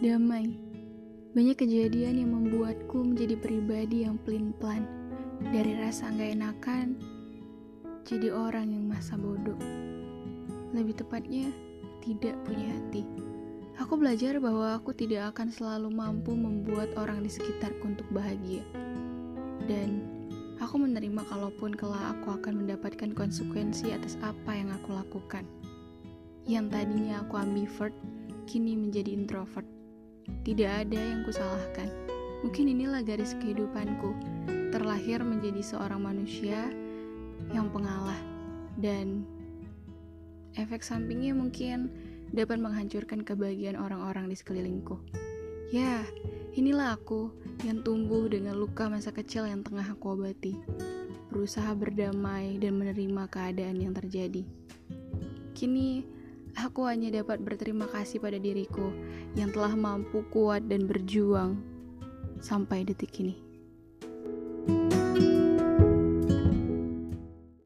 Banyak kejadian yang membuatku menjadi pribadi yang pelin-pelan. Dari rasa nggak enakan, jadi orang yang masa bodoh. Lebih tepatnya, tidak punya hati. Aku belajar bahwa aku tidak akan selalu mampu membuat orang di sekitarku untuk bahagia. Dan aku menerima kalaupun kelak aku akan mendapatkan konsekuensi atas apa yang aku lakukan. Yang tadinya aku ambivert, kini menjadi introvert. Tidak ada yang kusalahkan. Mungkin inilah garis kehidupanku. Terlahir menjadi seorang manusia yang pengalah dan efek sampingnya mungkin dapat menghancurkan kebahagiaan orang-orang di sekelilingku. Ya, inilah aku yang tumbuh dengan luka masa kecil yang tengah aku obati. Berusaha berdamai dan menerima keadaan yang terjadi. Kini, Aku hanya dapat berterima kasih pada diriku yang telah mampu kuat dan berjuang sampai detik ini. thank you